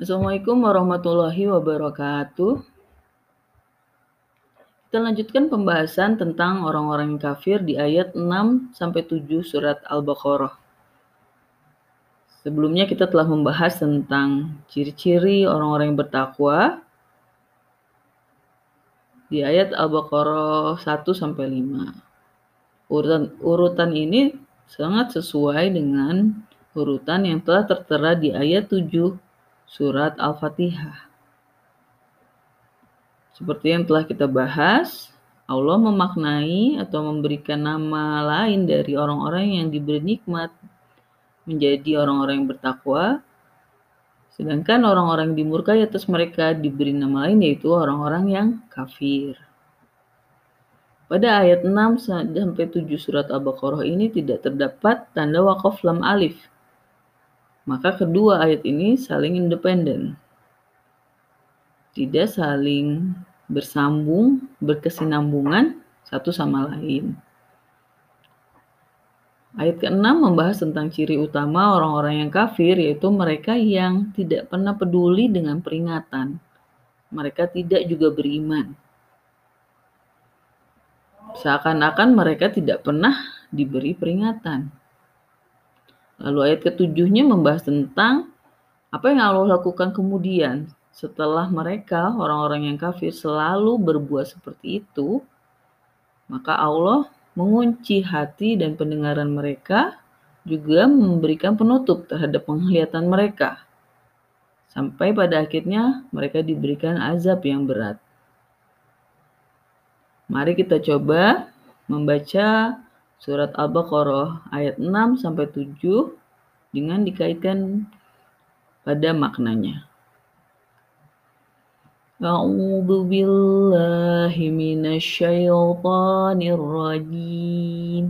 Assalamualaikum warahmatullahi wabarakatuh. Kita lanjutkan pembahasan tentang orang-orang kafir di ayat 6 sampai 7 surat Al-Baqarah. Sebelumnya kita telah membahas tentang ciri-ciri orang-orang yang bertakwa di ayat Al-Baqarah 1 sampai 5. Urutan urutan ini sangat sesuai dengan urutan yang telah tertera di ayat 7 surat Al-Fatihah. Seperti yang telah kita bahas, Allah memaknai atau memberikan nama lain dari orang-orang yang diberi nikmat menjadi orang-orang yang bertakwa, sedangkan orang-orang yang dimurkai atas mereka diberi nama lain yaitu orang-orang yang kafir. Pada ayat 6 sampai 7 surat Al-Baqarah ini tidak terdapat tanda wakaf lam alif. Maka kedua ayat ini saling independen. Tidak saling bersambung, berkesinambungan satu sama lain. Ayat ke-6 membahas tentang ciri utama orang-orang yang kafir, yaitu mereka yang tidak pernah peduli dengan peringatan. Mereka tidak juga beriman. Seakan-akan mereka tidak pernah diberi peringatan. Lalu ayat ketujuhnya membahas tentang apa yang Allah lakukan kemudian setelah mereka, orang-orang yang kafir, selalu berbuat seperti itu, maka Allah mengunci hati dan pendengaran mereka, juga memberikan penutup terhadap penglihatan mereka. Sampai pada akhirnya mereka diberikan azab yang berat. Mari kita coba membaca surat Al-Baqarah ayat 6 sampai 7 dengan dikaitkan pada maknanya. A'udzu billahi minasyaitonir rajim.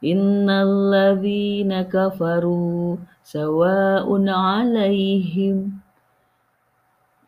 Innal ladzina kafaru sawa'un 'alaihim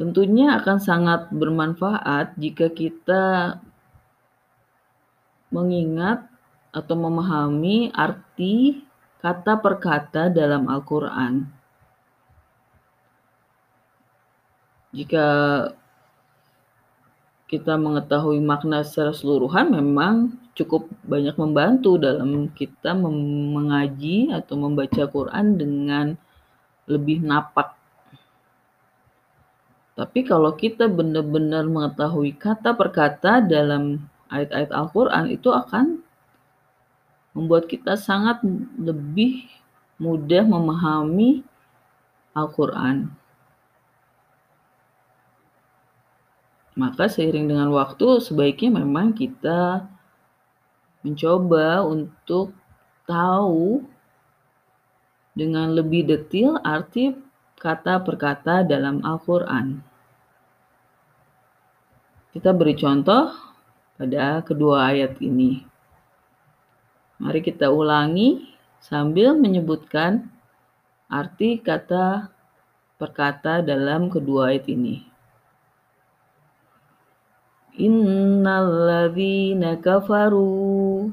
Tentunya akan sangat bermanfaat jika kita mengingat atau memahami arti kata per kata dalam Al-Quran. Jika kita mengetahui makna secara seluruhan memang cukup banyak membantu dalam kita mengaji atau membaca Quran dengan lebih napak. Tapi kalau kita benar-benar mengetahui kata per kata dalam ayat-ayat Al-Quran itu akan membuat kita sangat lebih mudah memahami Al-Quran. Maka seiring dengan waktu sebaiknya memang kita mencoba untuk tahu dengan lebih detail arti kata per kata dalam Al-Quran. Kita beri contoh pada kedua ayat ini. Mari kita ulangi sambil menyebutkan arti kata per kata dalam kedua ayat ini. Innalladzina kafaru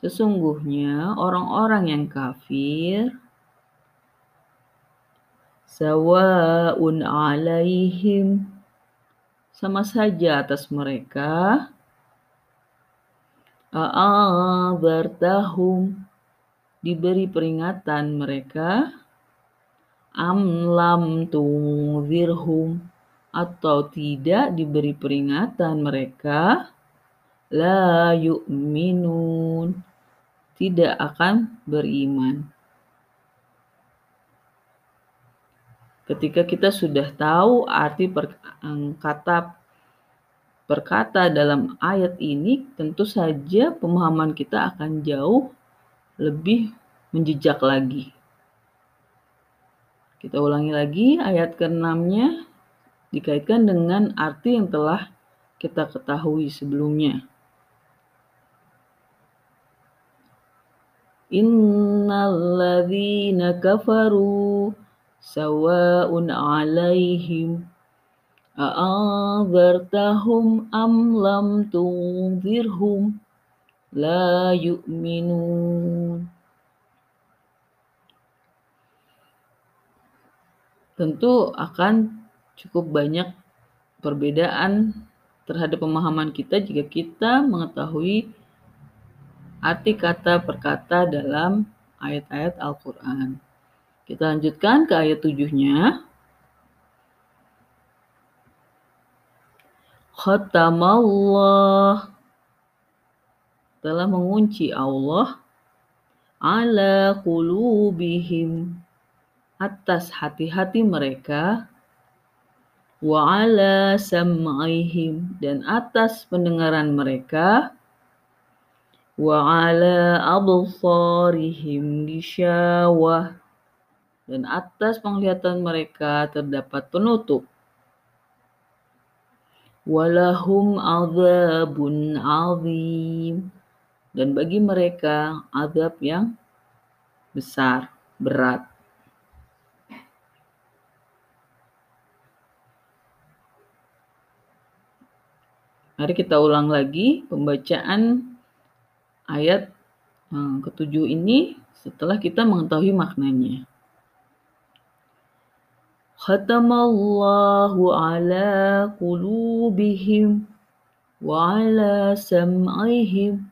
Sesungguhnya orang-orang yang kafir sawa'un alaihim sama saja atas mereka. A'abartahum. Diberi peringatan mereka. Am lam tungzirhum atau tidak diberi peringatan mereka. La yu'minun. Tidak akan beriman. Ketika kita sudah tahu arti per, kata perkata dalam ayat ini, tentu saja pemahaman kita akan jauh lebih menjejak lagi. Kita ulangi lagi ayat ke-6-nya dikaitkan dengan arti yang telah kita ketahui sebelumnya. Innalladzina kafaru sawa'un 'alaihim a'adzartahum am lam tunzirhum la yu'minun. Tentu akan cukup banyak perbedaan terhadap pemahaman kita jika kita mengetahui arti kata per kata dalam ayat-ayat Al-Quran. Kita lanjutkan ke ayat tujuhnya. Khatamallah telah mengunci Allah ala qulubihim atas hati-hati mereka wa ala sam'ihim dan atas pendengaran mereka wa ala absarihim gisyawah dan atas penglihatan mereka terdapat penutup. Walahum azabun azim. Dan bagi mereka azab yang besar berat. Mari kita ulang lagi pembacaan ayat eh, ketujuh ini setelah kita mengetahui maknanya. Khatamallahu ala qulubihim wa ala sam'ihim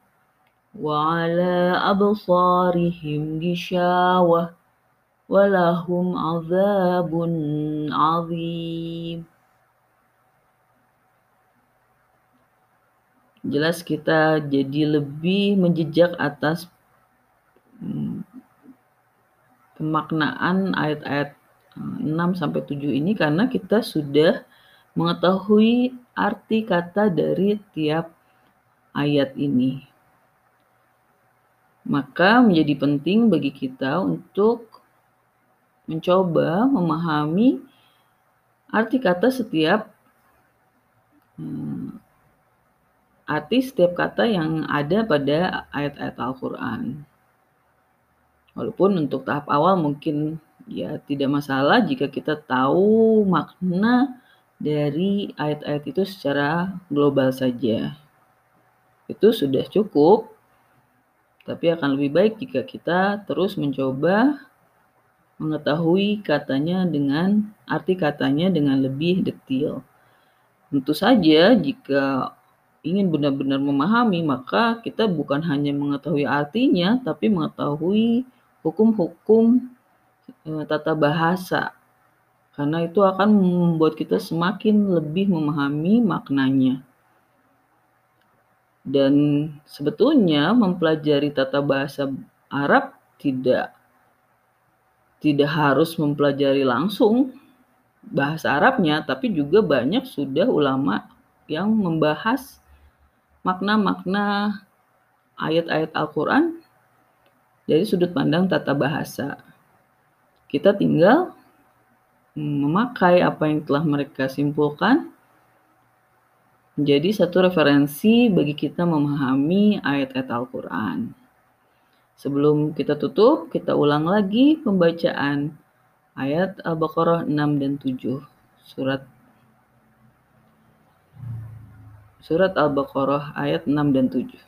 wa ala absarihim gishawah walahum azabun jelas kita jadi lebih menjejak atas hmm, pemaknaan ayat-ayat 6 hmm, sampai 7 ini karena kita sudah mengetahui arti kata dari tiap ayat ini. Maka menjadi penting bagi kita untuk mencoba memahami arti kata setiap hmm, arti setiap kata yang ada pada ayat-ayat Al-Quran. Walaupun untuk tahap awal mungkin ya tidak masalah jika kita tahu makna dari ayat-ayat itu secara global saja. Itu sudah cukup, tapi akan lebih baik jika kita terus mencoba mengetahui katanya dengan arti katanya dengan lebih detail. Tentu saja jika ingin benar-benar memahami, maka kita bukan hanya mengetahui artinya, tapi mengetahui hukum-hukum e, tata bahasa. Karena itu akan membuat kita semakin lebih memahami maknanya. Dan sebetulnya mempelajari tata bahasa Arab tidak tidak harus mempelajari langsung bahasa Arabnya, tapi juga banyak sudah ulama yang membahas makna-makna ayat-ayat Al-Quran dari sudut pandang tata bahasa. Kita tinggal memakai apa yang telah mereka simpulkan menjadi satu referensi bagi kita memahami ayat-ayat Al-Quran. Sebelum kita tutup, kita ulang lagi pembacaan ayat Al-Baqarah 6 dan 7, surat Surat Al-Baqarah ayat 6 dan 7.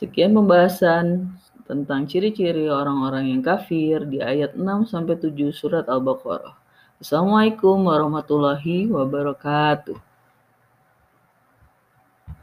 Sekian pembahasan tentang ciri-ciri orang-orang yang kafir di ayat 6 sampai 7 surat Al-Baqarah. Assalamualaikum warahmatullahi wabarakatuh.